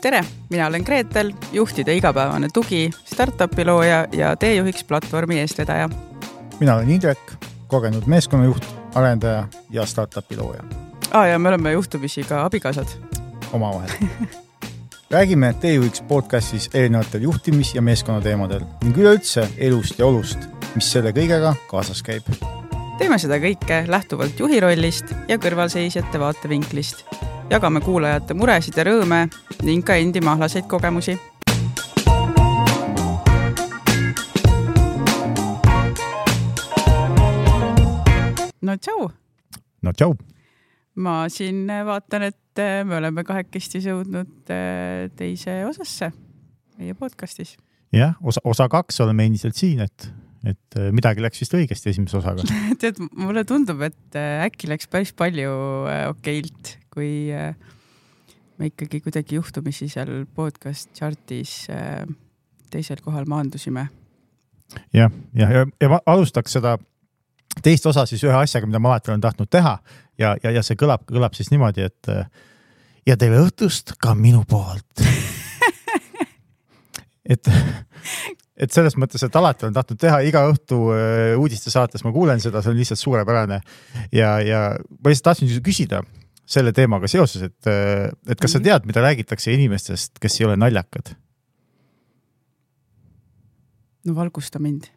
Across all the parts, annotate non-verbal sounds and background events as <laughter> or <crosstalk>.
tere, mina olen Gretel, juhtide igapäevane tugi, startup'i looja ja teejuhiks platvormi eestvedaja. mina olen Indrek, kogenud meeskonnajuht, arendaja ja startup'i looja. aa, ja me oleme juhtumisi ka abikaasad. omavahel räägime Teejuhiks podcastis erinevatel juhtimis- ja meeskonnateemadel ning üleüldse elust ja olust, mis selle kõigega kaasas käib. Teeme seda kõike lähtuvalt juhi rollist ja kõrvalseisjate vaatevinklist jagame kuulajate muresid ja rõõme ning ka endi mahlaseid kogemusi. no tšau. no tšau. ma siin vaatan, et me oleme kahekesti jõudnud äh, teise osasse meie podcastis. jah, osa, osa kaks oleme endiselt siin, et et äh, midagi läks vist õigesti esimese osaga. <laughs> Tead, mulle tundub, et äh, äkki läks päris palju okeilt, kui äh, me ikkagi kuidagi juhtumisi seal podcast chart'is äh, teisel kohal maandusime. jah, ja, ja, ja alustaks seda teist osa siis ühe asjaga, mida ma alati olen tahtnud teha. Ja, ja, ja see kõlab, kõlab siis niimoodi, et äh, ja tere õhtust ka minu poolt. <laughs> Et, <laughs> et selles mõttes, et alati olen tahtnud teha iga õhtu uudistesaates, ma kuulen seda, see on lihtsalt suurepärane. ja, ja ma lihtsalt tahtsin küsida, selle teemaga seoses, et, et kas sa tead, mida räägitakse inimestest, kes ei ole naljakad? no valgusta mind.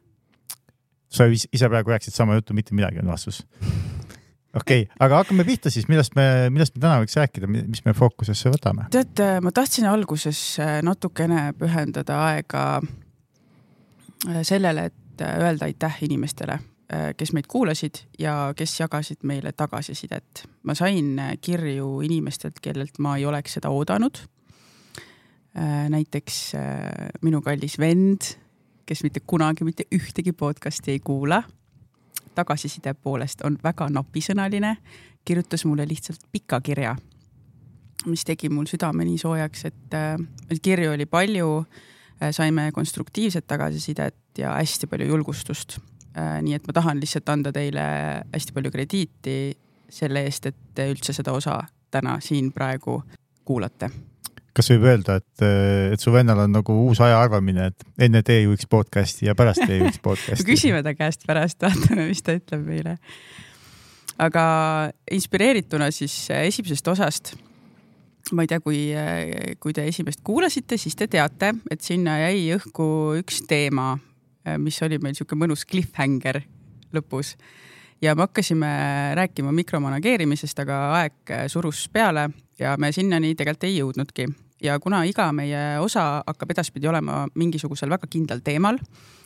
sa ise praegu rääkisid sama juttu, mitte midagi on vastus. okei okay,, aga hakkame pihta siis, millest me, millest me täna võiks rääkida, mis me fookusesse võtame? tead, ma tahtsin alguses äh, natukene pühendada aega äh, sellele, et äh, öelda aitäh inimestele Äh, kes meid kuulasid ja kes jagasid meile tagasisidet. ma sain äh, kirju inimestelt, kellelt ma ei oleks seda oodanud. Äh, näiteks minu kallis vend, kes mitte kunagi mitte ühtegi podcast'i ei kuula. tagasiside poolest on väga napisõnaline, kirjutas mulle lihtsalt pika kirja, mis tegi mul südame nii soojaks, et kirju oli palju saime konstruktiivset tagasisidet ja hästi palju julgustust Äh, nii et ma tahan lihtsalt anda teile hästi palju krediiti selle eest, et te üldse seda osa täna siin praegu kuulate. kas võib öelda, et, et su vennal on nagu uus ajaarvamine, et enne TÜX podcast'i ja pärast TÜX podcast'i <laughs> küsime ta käest pärast, vaatame, mis ta ütleb meile. aga inspireerituna siis esimesest osast ma ei tea, kui, kui te esimest kuulasite, siis te teate, et sinna jäi õhku üks teema, mis oli meil sihuke mõnus cliffhanger lõpus. ja me hakkasime rääkima mikromanageerimisest, aga aeg surus peale ja me sinnani tegelikult ei jõudnudki. ja kuna iga meie osa hakkab edaspidi olema mingisugusel väga kindlal teemal,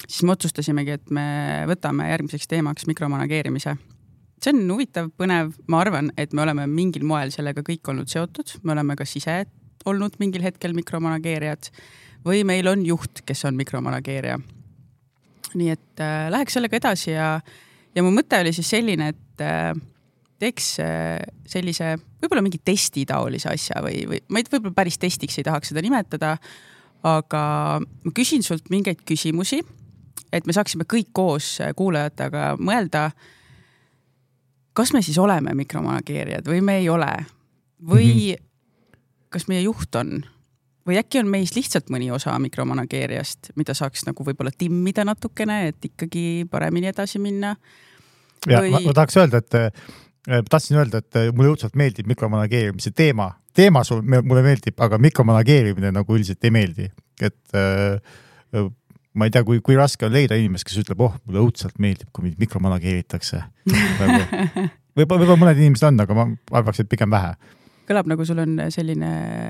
siis me otsustasimegi, et me võtame järgmiseks teemaks mikromanageerimise see on huvitav, põnev, ma arvan, et me oleme mingil moel sellega kõik olnud seotud, me oleme kas ise olnud mingil hetkel mikromanageerijad või meil on juht, kes on mikromanageerija nii et äh, läheks sellega edasi ja, ja mu mõte oli siis selline, et äh, teeks äh, sellise võib-olla mingi testitaolise asja või, või ma ei, võib-olla päris testiks ei tahaks seda nimetada. aga ma küsin sult mingeid küsimusi, et me saaksime kõik koos äh, kuulajatega mõelda. Kas me siis oleme mikromanageerijad või me ei ole või mm -hmm. kas meie juht on või äkki on meis lihtsalt mõni osa mikromanageerijast, mida saaks nagu võib-olla timmida natukene, et ikkagi paremini edasi minna. ja või... ma, ma tahaks öelda, et äh, tahtsin öelda, et äh, mulle õudselt meeldib mikromanageerimise teema, teema mulle meeldib, aga mikromanageerimine nagu üldiselt ei meeldi, et äh, ma ei tea, kui, kui raske on leida inimest, kes ütleb, oh, mulle õudselt meeldib, kui mind mikromanageeritakse nagu, <laughs> võib-olla, võib-olla mõned inimesed on, aga ma arvaks, et pigem vähe kõlab nagu sul on selline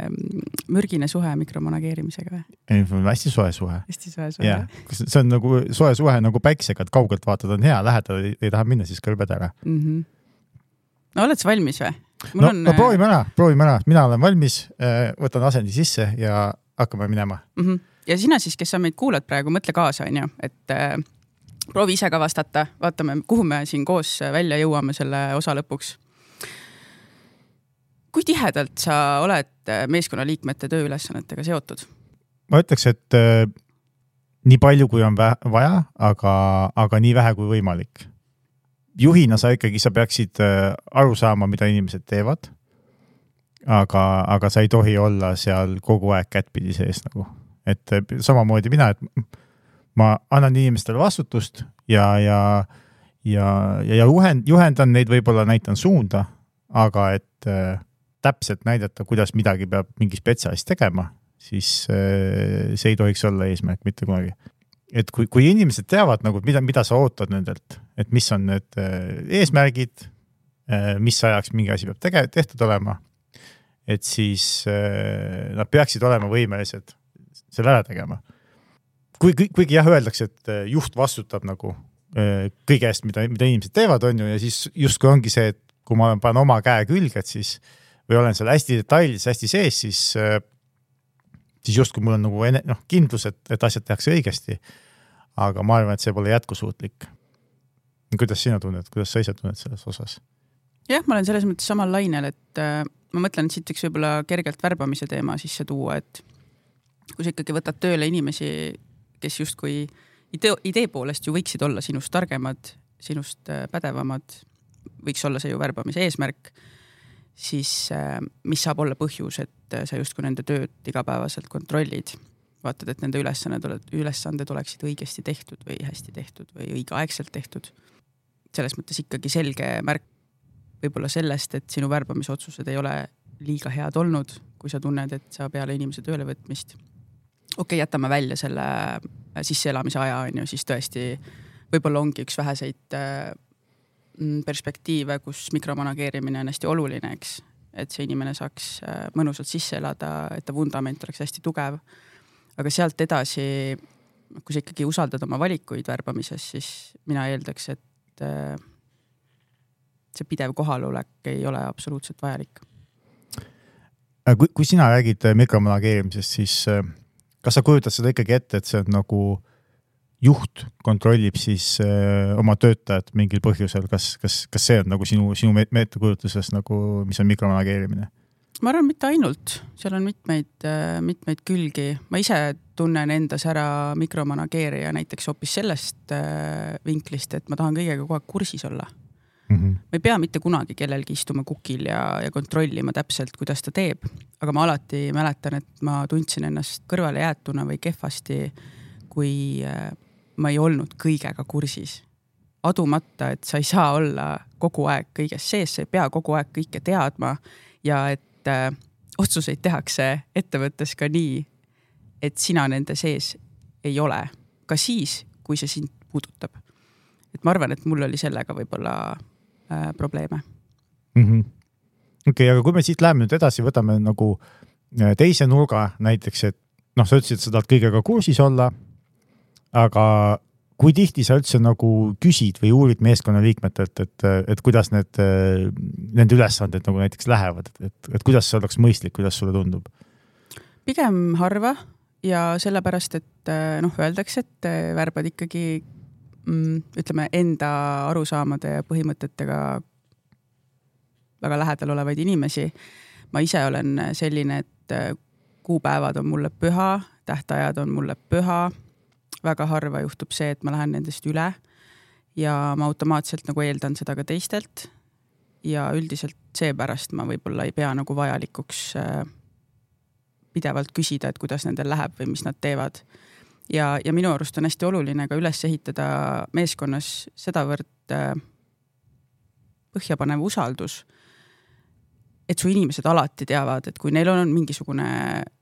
mm, mürgine suhe mikromanageerimisega või? ei, hästi soe suhe. hästi soe suhe. jah, see on nagu soe suhe nagu päiksega, et kaugelt vaatad, on hea, lähedal ei, ei taha minna, siis kõrbed ära mm. -hmm. no oled sa valmis või? no, on... no proovime ära, proovime ära, mina olen valmis, äh, võtan asendi sisse ja hakkame minema mm. -hmm. Ja sina siis, kes sa meid kuulad praegu, mõtle kaasa, onju, et äh, proovi ise ka vastata, vaatame, kuhu me siin koos välja jõuame selle osa lõpuks kui tihedalt sa oled äh, meeskonnaliikmete tööülesannetega seotud? ma ütleks, et äh, nii palju, kui on vaja, aga, aga nii vähe kui võimalik. juhina sa ikkagi, sa peaksid äh, aru saama, mida inimesed teevad aga, aga sa ei tohi olla seal kogu aeg kättpidi sees nagu, et samamoodi mina, et ma annan inimestele vastutust ja, ja, ja, ja, ja juhend, juhendan neid, võib-olla näitan suunda, aga et äh, täpselt näidata, kuidas midagi peab mingi spetsialist tegema, siis äh, see ei tohiks olla eesmärk mitte kunagi. et kui, kui inimesed teavad nagu, mida, mida sa ootad nendelt, et mis on need eesmärgid mis ajaks mingi asi peab tege-, tehtud olema et siis nad peaksid olema võimelised selle ära tegema. kuigi, kuigi jah, öeldakse, et äh, juht vastutab nagu äh, kõige eest, mida, mida inimesed teevad, on ju, ja siis justkui ongi see, et kui ma panen oma käe külge, et siis või olen seal hästi detailides, hästi sees, siis, siis justkui mul on nagu ene-, noh, kindlus, et, et asjad tehakse õigesti. aga ma arvan, et see pole jätkusuutlik. kuidas sina tunned, kuidas sa ise tunned selles osas? jah, ma olen selles mõttes samal lainel, et ma mõtlen, et siit võiks võib-olla kergelt värbamise teema sisse tuua, et kui sa ikkagi võtad tööle inimesi, kes justkui idee, idee poolest ju võiksid olla sinust targemad, sinust äh, pädevamad, võiks olla see ju värbamise eesmärk, siis äh, mis saab olla põhjus, et äh, sa justkui nende tööd igapäevaselt kontrollid, vaatad, et nende ülesanded, ülesanded oleksid õigesti tehtud või hästi tehtud või õigeaegselt tehtud. selles mõttes ikkagi selge märk võib-olla sellest, et sinu värbamisotsused ei ole liiga head olnud, kui sa tunned, et sa peale inimese töölevõtmist. Okei okay,, jätame välja selle sisseelamise aja, on ju, siis tõesti võib-olla ongi üks väheseid äh, perspektiive, kus mikromanageerimine on hästi oluline, eks. et see inimene saaks äh, mõnusalt sisse elada, et ta vundament oleks hästi tugev. aga sealt edasi, kui sa ikkagi usaldad oma valikuid värbamises, siis mina eeldaks, et äh, see pidev kohalolek ei ole absoluutselt vajalik. Äh, kui, kui sina räägid äh, mikromanageerimisest, siis äh, kas sa kujutad seda ikkagi ette, et see on nagu juht kontrollib siis öö, oma töötajat mingil põhjusel, kas, kas, kas see on nagu sinu, sinu meetokujutluses nagu, mis on mikromanageerimine? ma arvan, mitte ainult, seal on mitmeid, mitmeid külgi. ma ise tunnen endas ära mikromanageerija näiteks hoopis sellest vinklist, et ma tahan kõigega kogu aeg kursis olla mm. -hmm. ma ei pea mitte kunagi kellelgi istuma kukil ja, ja kontrollima täpselt, kuidas ta teeb, aga ma alati mäletan, et ma tundsin ennast kõrvalejäetuna või kehvasti, kui äh, ma ei olnud kõigega kursis. adumata, et sa ei saa olla kogu aeg kõiges sees, sa ei pea kogu aeg kõike teadma ja et äh, otsuseid tehakse ettevõttes ka nii, et sina nende sees ei ole, ka siis, kui see sind puudutab. et ma arvan, et mul oli sellega võib-olla äh, probleeme mm -hmm.. okei okay,, aga kui me siit läheme nüüd edasi, võtame nagu äh, teise nurga näiteks, et noh, sa ütlesid, et sa tahad kõigega kursis olla. aga kui tihti sa üldse nagu küsid või uurid meeskonnaliikmetelt, et, et kuidas need, äh, nende ülesanded nagu näiteks lähevad, et, et kuidas see oleks mõistlik, kuidas sulle tundub? pigem harva ja sellepärast, et äh, noh, öeldakse, et värbad ikkagi ütleme enda arusaamade ja põhimõtetega väga lähedal olevaid inimesi. ma ise olen selline, et äh, kuupäevad on mulle püha, tähtajad on mulle püha. väga harva juhtub see, et ma lähen nendest üle ja ma automaatselt nagu eeldan seda ka teistelt. ja üldiselt seepärast ma võib-olla ei pea nagu vajalikuks äh, pidevalt küsida, et kuidas nendel läheb või mis nad teevad ja, ja minu arust on hästi oluline ka üles ehitada meeskonnas sedavõrd äh, põhjapanev usaldus, et su inimesed alati teavad, et kui neil on mingisugune,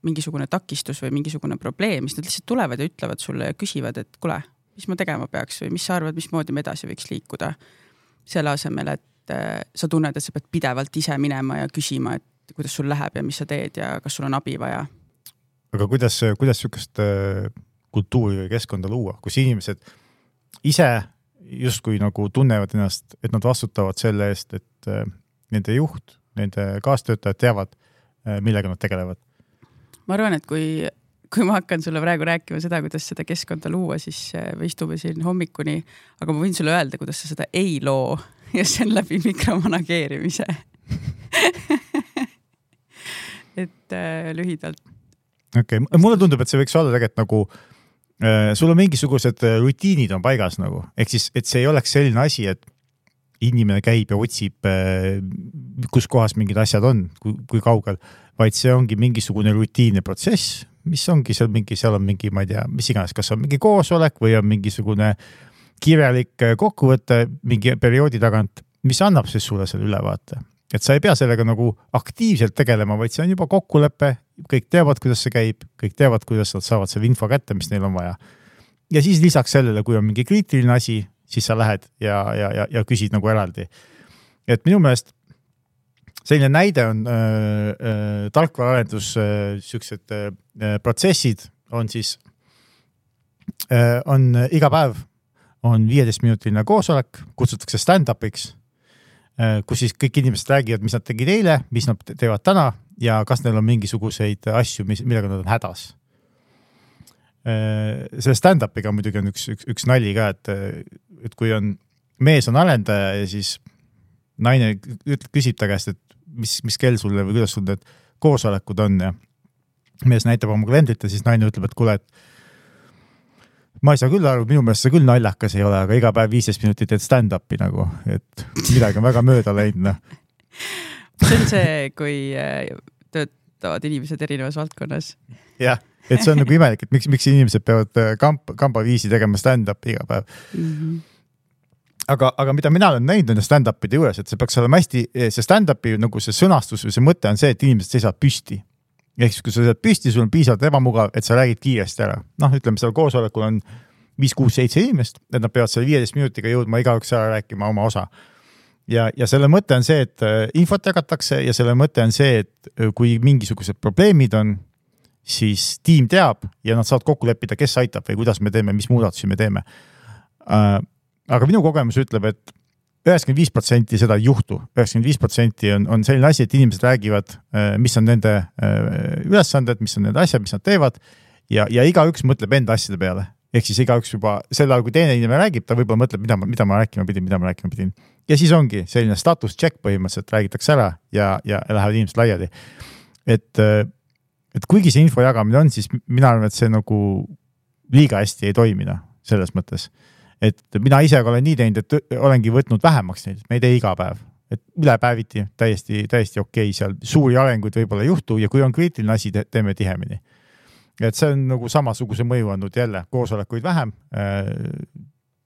mingisugune takistus või mingisugune probleem, siis nad lihtsalt tulevad ja ütlevad sulle ja küsivad, et kuule, mis ma tegema peaks või mis sa arvad, mismoodi me edasi võiks liikuda. selle asemel, et äh, sa tunned, et sa pead pidevalt ise minema ja küsima, et kuidas sul läheb ja mis sa teed ja kas sul on abi vaja. aga kuidas, kuidas sihukest äh kultuuri või keskkonda luua, kus inimesed ise justkui nagu tunnevad ennast, et nad vastutavad selle eest, et äh, nende juht, nende kaastöötajad teavad, äh, millega nad tegelevad. ma arvan, et kui, kui ma hakkan sulle praegu rääkima seda, kuidas seda keskkonda luua, siis äh, me istume siin hommikuni, aga ma võin sulle öelda, kuidas sa seda ei loo <laughs> ja see on läbi mikromanageerimise <laughs> et äh, lühidalt. okei okay., mulle tundub, et see võiks olla tegelikult nagu Äh, sul on mingisugused äh, rutiinid on paigas nagu, ehk siis, et see ei oleks selline asi, et inimene käib ja otsib, kus kohas mingid asjad on, kui, kui kaugel, vaid see ongi mingisugune rutiinne protsess, mis ongi seal mingi, seal on mingi, ma ei tea, mis iganes, kas on mingi koosolek või on mingisugune kirjalik kokkuvõte mingi perioodi tagant, mis annab siis sulle selle ülevaate et sa ei pea sellega nagu aktiivselt tegelema, vaid see on juba kokkulepe, kõik teavad, kuidas see käib, kõik teavad, kuidas nad saavad selle info kätte, mis neil on vaja. ja siis lisaks sellele, kui on mingi kriitiline asi, siis sa lähed ja, ja, ja, ja küsid nagu eraldi. et minu meelest selline näide on äh, äh, tarkvaraarendus äh,, siuksed äh, protsessid on siis äh,, on iga päev on viieteistminutiline koosolek, kutsutakse stand-up'iks kus siis kõik inimesed räägivad, mis nad tegid eile, mis nad teevad täna ja kas neil on mingisuguseid asju, mis, millega nad on hädas äh,. selle stand-up'iga muidugi on üks, üks, üks nali ka, et, et kui on, mees on arendaja ja siis naine küsib ta käest, et mis, mis kell sulle või kuidas sul need koosolekud on ja mees näitab oma kalendrit ja siis naine ütleb, et kuule, et ma ei saa küll aru, minu meelest see küll naljakas ei ole, aga iga päev viisteist minutit teed stand-up'i nagu, et midagi on väga mööda läinud, noh. see on see, kui äh, töötavad inimesed erinevas valdkonnas. jah, et see on nagu imelik, et miks, miks inimesed peavad äh, kamp, kambaviisi tegema stand-up'i iga päev mm. -hmm aga, aga mida mina olen näinud nende stand-up'ide juures, et see peaks olema hästi, see stand-up'i nagu see sõnastus või see mõte on see, et inimesed seisavad püsti. Ehk siis, kui sa seisad püsti, sul on piisavalt ebamugav, et sa räägid kiiresti ära. noh, ütleme seal koosolekul on viis, kuus, seitse inimest, et nad peavad selle viieteist minutiga jõudma igaüks ära rääkima oma osa. ja, ja selle mõte on see, et äh, infot jagatakse ja selle mõte on see, et äh, kui mingisugused probleemid on, siis tiim teab ja nad saavad kokku leppida, kes aitab või kuidas me teeme, mis muudatusi me teeme äh, aga minu kogemus ütleb et üheksakümmend viis protsenti seda ei juhtu, üheksakümmend viis protsenti on, on selline asi, et inimesed räägivad, äh, mis on nende äh, ülesanded, mis on need asjad, mis nad teevad ja, ja igaüks mõtleb enda asjade peale. ehk siis igaüks juba sel ajal, kui teine inimene räägib, ta võib-olla mõtleb, mida ma, mida ma rääkima pidin, mida ma rääkima pidin. ja siis ongi selline status check põhimõtteliselt räägitakse ära ja, ja lähevad inimesed laiali. et, äh, et kuigi see info jagamine on, siis mina arvan, et see nagu liiga hästi ei toimi, noh, selles mõttes et mina ise olen nii teinud, et olengi võtnud vähemaks neid, me ei tee iga päev, et ülepäeviti täiesti, täiesti okei okay, seal suuri arenguid võib-olla ei juhtu ja kui on kriitiline asi, teeme tihemini. et see on nagu samasuguse mõju andnud jälle, koosolekuid vähem äh,.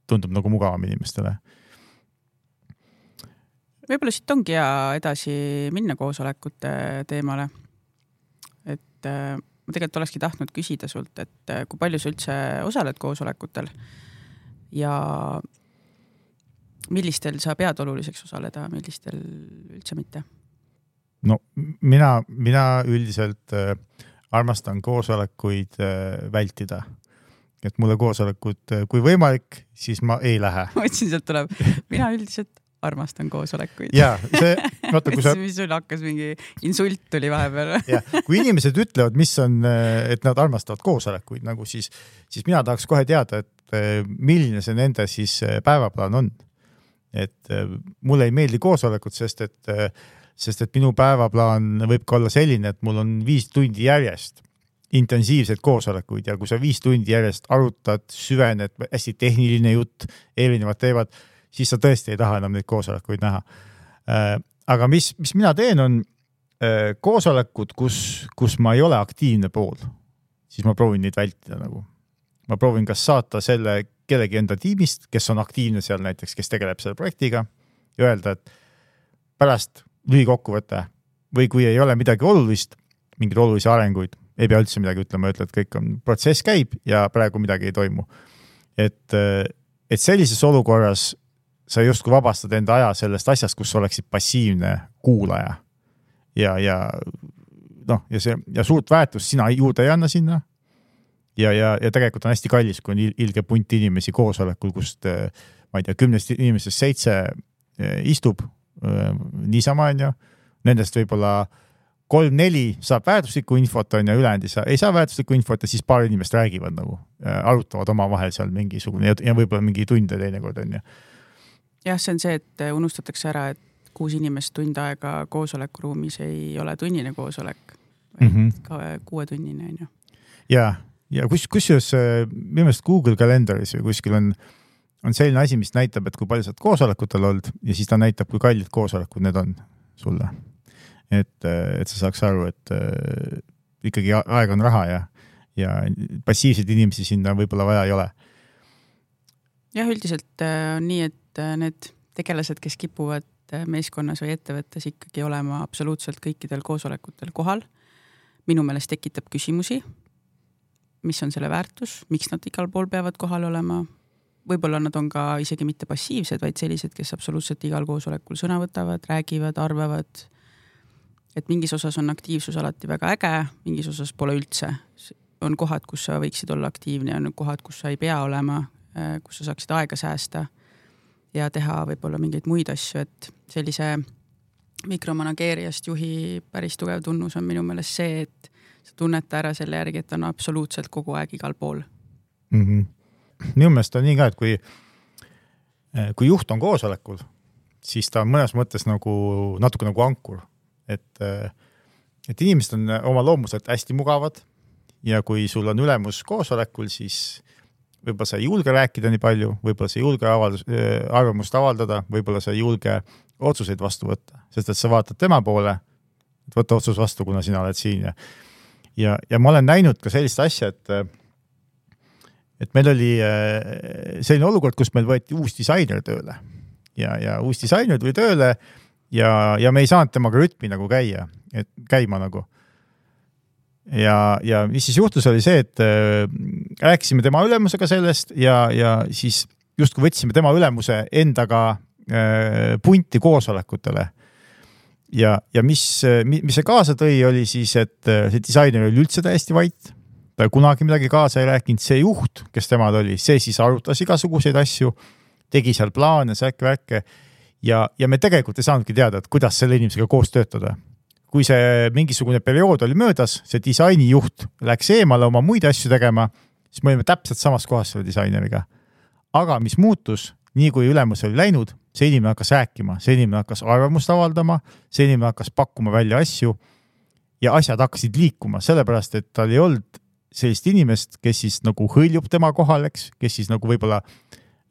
tundub nagu mugavam inimestele. võib-olla siit ongi hea edasi minna koosolekute teemale. et äh, ma tegelikult olekski tahtnud küsida sult, et äh, kui palju sa üldse osaled koosolekutel ja millistel sa pead oluliseks osaleda, millistel üldse mitte? no mina, mina üldiselt äh, armastan koosolekuid äh, vältida. et mulle koosolekud äh,, kui võimalik, siis ma ei lähe. <laughs> ma mõtlesin, sealt tuleb, mina üldiselt armastan koosolekuid. ja see, vaata kui sa. <laughs> mis sul hakkas mingi insult tuli vahepeal. <laughs> jah, kui inimesed ütlevad, mis on, äh, et nad armastavad koosolekuid nagu siis, siis mina tahaks kohe teada, et Eh, milline see nende siis eh, päevaplaan on. et eh, mulle ei meeldi koosolekud, sest et, sest et minu päevaplaan võib ka olla selline, et mul on viis tundi järjest intensiivseid koosolekuid ja kui sa viis tundi järjest arutad, süvened, hästi tehniline jutt, erinevad teemad, siis sa tõesti ei taha enam neid koosolekuid näha. aga mis, mis mina teen, on koosolekud, kus, kus ma ei ole aktiivne pool, siis ma proovin neid vältida nagu ma proovin kas saata selle kellegi enda tiimist, kes on aktiivne seal näiteks, kes tegeleb selle projektiga ja öelda, et pärast lühikokkuvõte või kui ei ole midagi olulist, mingeid olulisi arenguid, ei pea üldse midagi ütlema, ütle, et kõik on, protsess käib ja praegu midagi ei toimu. et, et sellises olukorras sa justkui vabastad enda aja sellest asjast, kus sa oleksid passiivne kuulaja. ja, ja noh, ja see ja suurt väärtust sina juurde ei anna sinna ja, ja, ja tegelikult on hästi kallis, kui on ilge punt inimesi koosolekul, kust eh, ma ei tea, kümnest inimesest seitse eh, istub eh, niisama, onju. Nendest võib-olla kolm-neli saab väärtuslikku infot, on ju, ülejäänud ei saa, ei saa väärtuslikku infot ja siis paar inimest räägivad nagu, arutavad omavahel seal mingisugune ja, ja võib-olla mingi tunde teinekord on ju. Jah, see on see, et unustatakse ära, et kuus inimest tund aega koosolekuruumis ei ole tunnine koosolek, vaid mm -hmm. ka kuuetunnine on ju. ja, ja kus, kusjuures äh, minu meelest Google kalendaris või kuskil on, on selline asi, mis näitab, et kui palju sa oled koosolekutel olnud ja siis ta näitab, kui kallid koosolekud need on sulle. et, et sa saaks aru, et äh, ikkagi aeg on raha ja, ja passiivseid inimesi sinna võib-olla vaja ei ole. jah, üldiselt äh, on nii, et äh, need tegelased, kes kipuvad äh, meeskonnas või ettevõttes ikkagi olema absoluutselt kõikidel koosolekutel kohal, minu meelest tekitab küsimusi. mis on selle väärtus, miks nad igal pool peavad kohal olema? võib-olla nad on ka isegi mitte passiivsed, vaid sellised, kes absoluutselt igal koosolekul sõna võtavad, räägivad, arvavad et mingis osas on aktiivsus alati väga äge, mingis osas pole üldse. on kohad, kus sa võiksid olla aktiivne on kohad, kus sa ei pea olema, äh, kus sa saaksid aega säästa ja teha võib-olla mingeid muid asju, et sellise mikromanageerijast juhi päris tugev tunnus on minu meelest see, et sa tunned ära selle järgi, et ta on absoluutselt kogu aeg igal pool mm. -hmm. minu meelest on nii ka, et kui, äh, kui juht on koosolekul, siis ta on mõnes mõttes nagu natuke nagu ankur et, et inimesed on oma loomuselt hästi mugavad ja kui sul on ülemus koosolekul, siis võib-olla sa ei julge rääkida nii palju, võib-olla sa ei julge avaldus, arvamust avaldada, võib-olla sa ei julge otsuseid vastu võtta, sest et sa vaatad tema poole, et võta otsus vastu, kuna sina oled siin ja ja, ja ma olen näinud ka sellist asja, et et meil oli selline olukord, kus meil võeti uus disainer tööle ja, ja uus disainer tuli tööle ja, ja me ei saanud temaga rütmi nagu käia, et käima nagu. Ja, ja mis siis juhtus, oli see, et äh, rääkisime tema ülemusega sellest ja, ja siis justkui võtsime tema ülemuse endaga äh, punti koosolekutele. ja, ja mis, mis see kaasa tõi, oli siis, et äh, see disainer oli üldse täiesti vait ta kunagi midagi kaasa ei rääkinud, see juht, kes temal oli, see siis arutas igasuguseid asju, tegi seal plaane, säkke-värke ja, ja me tegelikult ei saanudki teada, et kuidas selle inimesega koos töötada. Kui see mingisugune periood oli möödas, see disainijuht läks eemale oma muid asju tegema, siis me olime täpselt samas kohas selle disaineriga. aga mis muutus, nii kui ülemus oli läinud, see inimene hakkas rääkima, see inimene hakkas arvamust avaldama, see inimene hakkas pakkuma välja asju ja asjad hakkasid liikuma, sellepärast et tal ei olnud sellist inimest, kes siis nagu hõljub tema kohal, eks, kes siis nagu võib-olla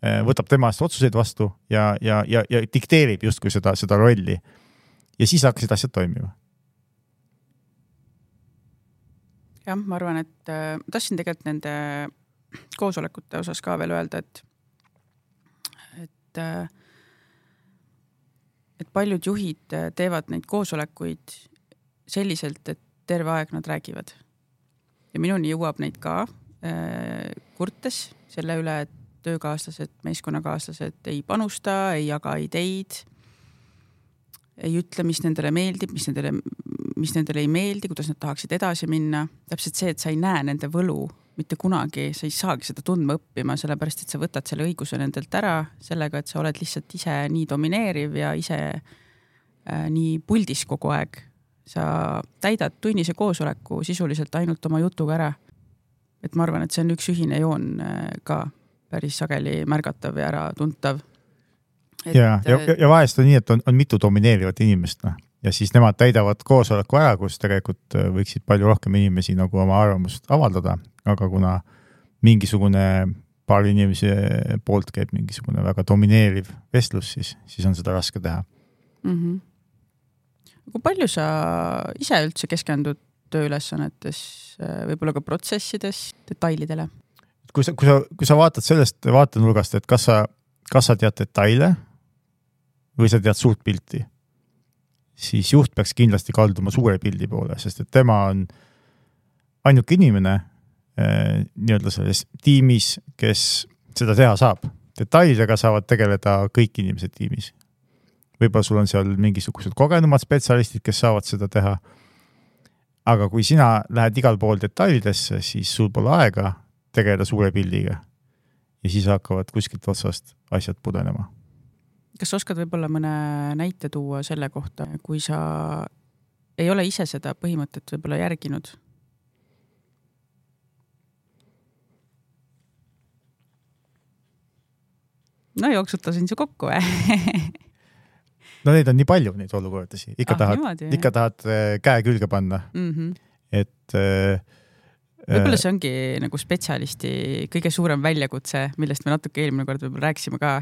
Äh, võtab tema eest otsuseid vastu ja, ja, ja, ja dikteerib justkui seda, seda rolli. ja siis hakkasid asjad toimima. Jah, ma arvan, et äh, tahtsin tegelikult nende koosolekute osas ka veel öelda, et, et äh, et paljud juhid äh, teevad neid koosolekuid selliselt, et terve aeg nad räägivad. ja minuni jõuab neid ka äh, kurtes selle üle, et töökaaslased, meeskonnakaaslased ei panusta, ei jaga ideid, ei ütle, mis nendele meeldib, mis nendele, mis nendele ei meeldi, kuidas nad tahaksid edasi minna. täpselt see, et sa ei näe nende võlu mitte kunagi, sa ei saagi seda tundma õppima, sellepärast et sa võtad selle õiguse nendelt ära sellega, et sa oled lihtsalt ise nii domineeriv ja ise äh, nii puldis kogu aeg. sa täidad tunnise koosoleku sisuliselt ainult oma jutuga ära. et ma arvan, et see on üks ühine joon äh, ka päris sageli märgatav ja äratuntav. ja, ja, ja vahest on nii, et on, on mitu domineerivat inimest, noh, ja siis nemad täidavad koosoleku ära, kus tegelikult äh, võiksid palju rohkem inimesi nagu oma arvamust avaldada, aga kuna mingisugune paari inimese poolt käib mingisugune väga domineeriv vestlus, siis, siis on seda raske teha mm. -hmm. kui palju sa ise üldse keskendud tööülesannetes, äh, võib-olla ka protsessides detailidele? kui sa, kui sa, kui sa vaatad sellest vaatenurgast, et kas sa, kas sa tead detaile või sa tead suurt pilti, siis juht peaks kindlasti kalduma suure pildi poole, sest et tema on ainuke inimene eh, nii-öelda selles tiimis, kes seda teha saab. detailidega saavad tegeleda kõik inimesed tiimis. võib-olla sul on seal mingisugused kogenumad spetsialistid, kes saavad seda teha. aga kui sina lähed igal pool detailidesse, siis sul pole aega tegeleda suure pildiga. ja siis hakkavad kuskilt otsast asjad pudenema. Kas sa oskad võib-olla mõne näite tuua selle kohta, kui sa ei ole ise seda põhimõtet võib-olla järginud? no jooksutasin su kokku või <laughs> no neid on nii palju, neid olukordasid, ikka ah, tahad, ikka tahad äh, käe külge panna mm. -hmm. et äh, võib-olla see ongi nagu spetsialisti kõige suurem väljakutse, millest me natuke eelmine kord võib-olla rääkisime ka.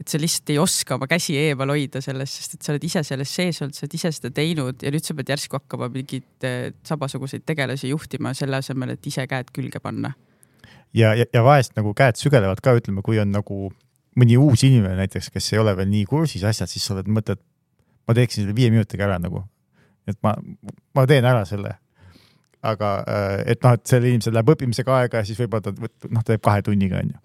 Et sa lihtsalt ei oska oma käsi eemal hoida sellest, sest et sa oled ise selles sees olnud, sa oled ise seda teinud ja nüüd sa pead järsku hakkama mingeid eh, samasuguseid tegelasi juhtima selle asemel, et ise käed külge panna. ja, ja, ja vahest nagu käed sügelevad ka, ütleme, kui on nagu mõni uus inimene näiteks, kes ei ole veel nii kursis asjad, siis sa oled, mõtled, ma teeksin selle viie minutiga ära nagu. et ma, ma teen ära selle aga äh, et noh, et sellel inimesel läheb õppimisega aega ja siis võib-olla ta noh, ta teeb kahe tunniga onju.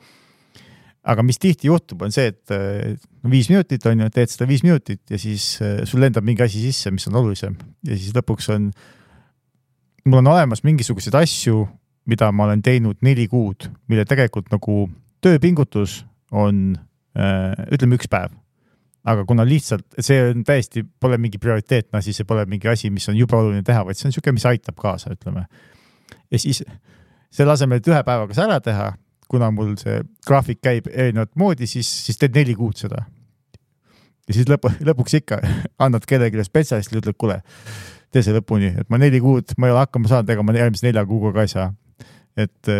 Aga mis tihti juhtub, on see, et äh, viis minutit on ju, teed seda viis minutit ja siis äh, sul lendab mingi asi sisse, mis on olulisem ja siis lõpuks on, mul on olemas mingisuguseid asju, mida ma olen teinud neli kuud, mille tegelikult nagu tööpingutus on ütleme üks päev aga kuna lihtsalt see on täiesti, pole mingi prioriteetne asi, see pole mingi asi, mis on jube oluline teha, vaid see on niisugune, mis aitab kaasa, ütleme. ja siis selle asemel, et ühe päevaga see ära teha, kuna mul see graafik käib erinevat moodi, siis, siis teed neli kuud seda. ja siis lõpu, lõpuks ikka <laughs> annad kellelegi spetsialistile, ütled, kuule, tee see lõpuni, et ma neli kuud, ma ei ole hakkama saanud, ega ma järgmise nelja kuuga ka ei saa. et,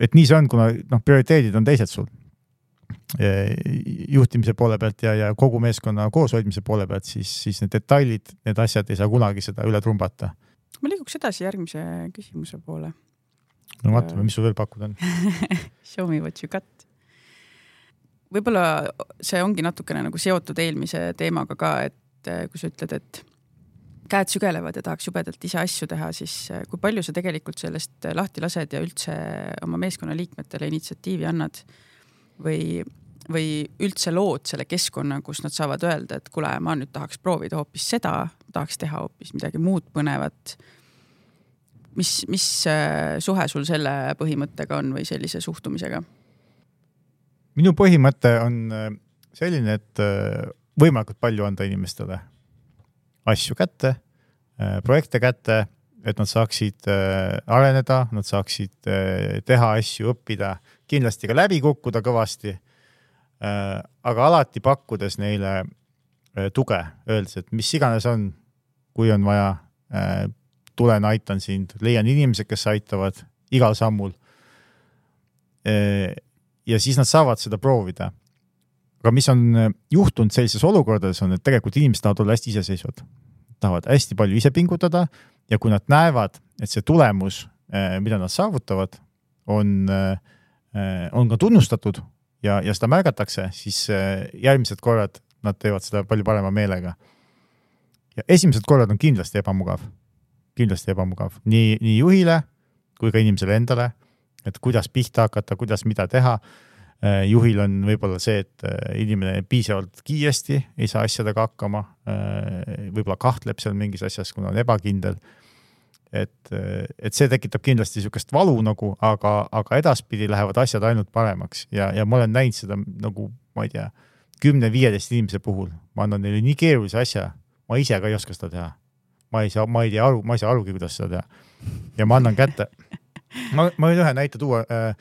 et nii see on, kuna noh, prioriteedid on teised sul juhtimise poole pealt ja, ja kogu meeskonna kooshoidmise poole pealt, siis, siis need detailid, need asjad ei saa kunagi seda üle trumbata. ma liiguks edasi järgmise küsimuse poole. No vaatame, mis sul veel pakkuda on <laughs> Show me what you got. võib-olla see ongi natukene nagu seotud eelmise teemaga ka, et eh, kui sa ütled, et käed sügelevad ja tahaks jubedalt ise asju teha, siis eh, kui palju sa tegelikult sellest lahti lased ja üldse oma meeskonnaliikmetele initsiatiivi annad või või üldse lood selle keskkonna, kus nad saavad öelda, et kuule, ma nüüd tahaks proovida hoopis seda, tahaks teha hoopis midagi muud põnevat. Mis, mis äh, suhe sul selle põhimõttega on või sellise suhtumisega? minu põhimõte on äh, selline, et äh, võimalikult palju anda inimestele asju kätte, projekte kätte, et nad saaksid areneda, nad saaksid teha asju, õppida, kindlasti ka läbi kukkuda kõvasti aga alati pakkudes neile tuge, öeldes, et mis iganes on, kui on vaja, tulen, aitan sind, leian inimesed, kes aitavad igal sammul. ja siis nad saavad seda proovida. aga mis on juhtunud sellises olukordades, on, et tegelikult inimesed tahavad olla hästi iseseisvad, tahavad hästi palju ise pingutada ja kui nad näevad, et see tulemus, mida nad saavutavad, on, on ka tunnustatud ja, ja seda märgatakse, siis äh, järgmised korrad nad teevad seda palju parema meelega. ja esimesed korrad on kindlasti ebamugav, kindlasti ebamugav. Nii, nii juhile kui ka inimesele endale, et kuidas pihta hakata, kuidas mida teha. Äh, juhil on võib-olla see, et äh, inimene piisavalt kiiresti ei saa asjadega hakkama, võib-olla kahtleb seal mingis asjas, kuna on ebakindel. Et, et see tekitab kindlasti niisugust valu nagu, aga, aga edaspidi lähevad asjad ainult paremaks. Ja, ja ma olen näinud seda nagu, ma ei tea, kümne-viieteist inimese puhul, ma annan neile nii keerulise asja, ma ise ka ei oska seda teha. Ma ei saa, ma ei tea aru, ma ei saa arugi, kuidas seda teha. ja ma annan kätte. ma, ma võin ühe näite tuua äh,.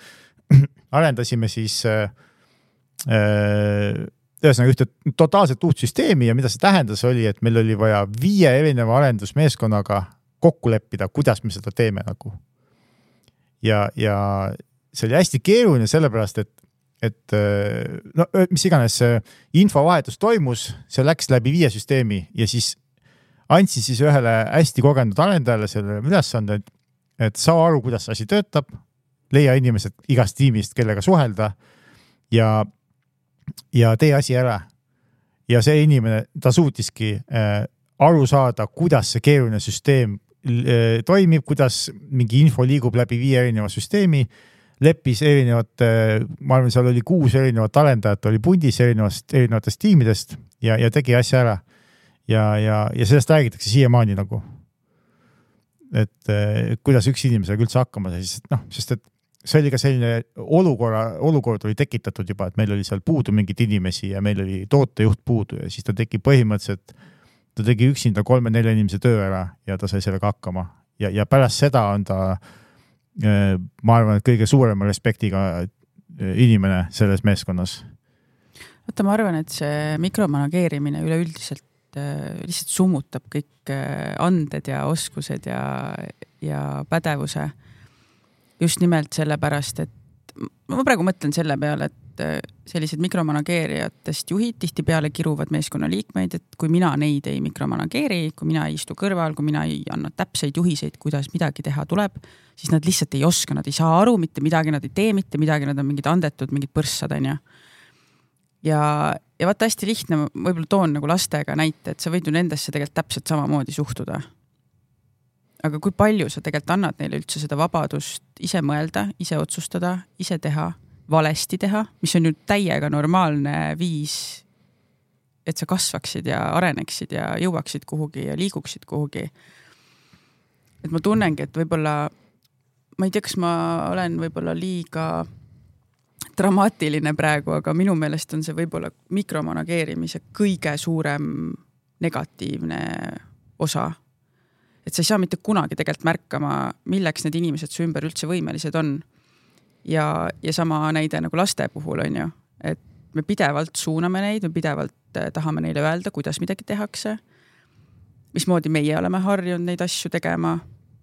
<clears throat> arendasime siis äh, äh, ühesõnaga ühte totaalselt uut süsteemi ja mida see tähendas, oli, et meil oli vaja viie erineva arendusmeeskonnaga kokku leppida, kuidas me seda teeme nagu. ja, ja see oli hästi keeruline sellepärast, et, et no mis iganes infovahetus toimus, see läks läbi viie süsteemi ja siis andsin siis ühele hästi kogenud arendajale selle ülesande, et, saa aru, kuidas see asi töötab, leia inimesed igast tiimist, kellega suhelda ja, ja tee asi ära. ja see inimene, ta suutiski äh, aru saada, kuidas see keeruline süsteem Äh, toimib, kuidas mingi info liigub läbi viie erineva süsteemi, leppis erinevate, ma arvan, seal oli kuus erinevat arendajat oli pundis erinevast, erinevatest tiimidest ja, ja tegi asja ära. Ja, ja, ja sellest räägitakse siiamaani nagu. et kuidas üks inimesega üldse hakkama sai, sest noh, sest et see oli ka selline olukorra, olukord oli tekitatud juba, et meil oli seal puudu mingeid inimesi ja meil oli tootejuht puudu ja siis ta tegi põhimõtteliselt ta tegi üksinda kolme-nelja inimese töö ära ja ta sai sellega hakkama ja, ja pärast seda on ta, äh, ma arvan, et kõige suurema respektiga äh, inimene selles meeskonnas. vaata, ma arvan, et see mikromanageerimine üleüldiselt lihtsalt summutab kõik anded ja oskused ja, ja pädevuse. just nimelt sellepärast, et ma praegu mõtlen selle peale, et äh, sellised mikromanageerijatest juhid tihtipeale kiruvad meeskonnaliikmeid, et kui mina neid ei mikromanageeri, kui mina ei istu kõrval, kui mina ei anna täpseid juhiseid, kuidas midagi teha tuleb, siis nad lihtsalt ei oska, nad ei saa aru mitte midagi, nad ei tee mitte midagi, nad on mingid andetud, mingid põrssad, onju. ja, ja vaata hästi lihtne, võib-olla toon nagu lastega näite, et sa võid ju nendesse tegelikult täpselt samamoodi suhtuda aga kui palju sa tegelikult annad neile üldse seda vabadust ise mõelda, ise otsustada, ise teha, valesti teha, mis on ju täiega normaalne viis, et sa kasvaksid ja areneksid ja jõuaksid kuhugi ja liiguksid kuhugi. et ma tunnengi, et võib-olla, ma ei tea, kas ma olen võib-olla liiga dramaatiline praegu, aga minu meelest on see võib-olla mikromanageerimise kõige suurem negatiivne osa et sa ei saa mitte kunagi tegelikult märkama, milleks need inimesed su ümber üldse võimelised on. ja, ja sama näide nagu laste puhul on ju, et me pidevalt suuname neid, me pidevalt eh, tahame neile öelda, kuidas midagi tehakse. mismoodi meie oleme harjunud neid asju tegema,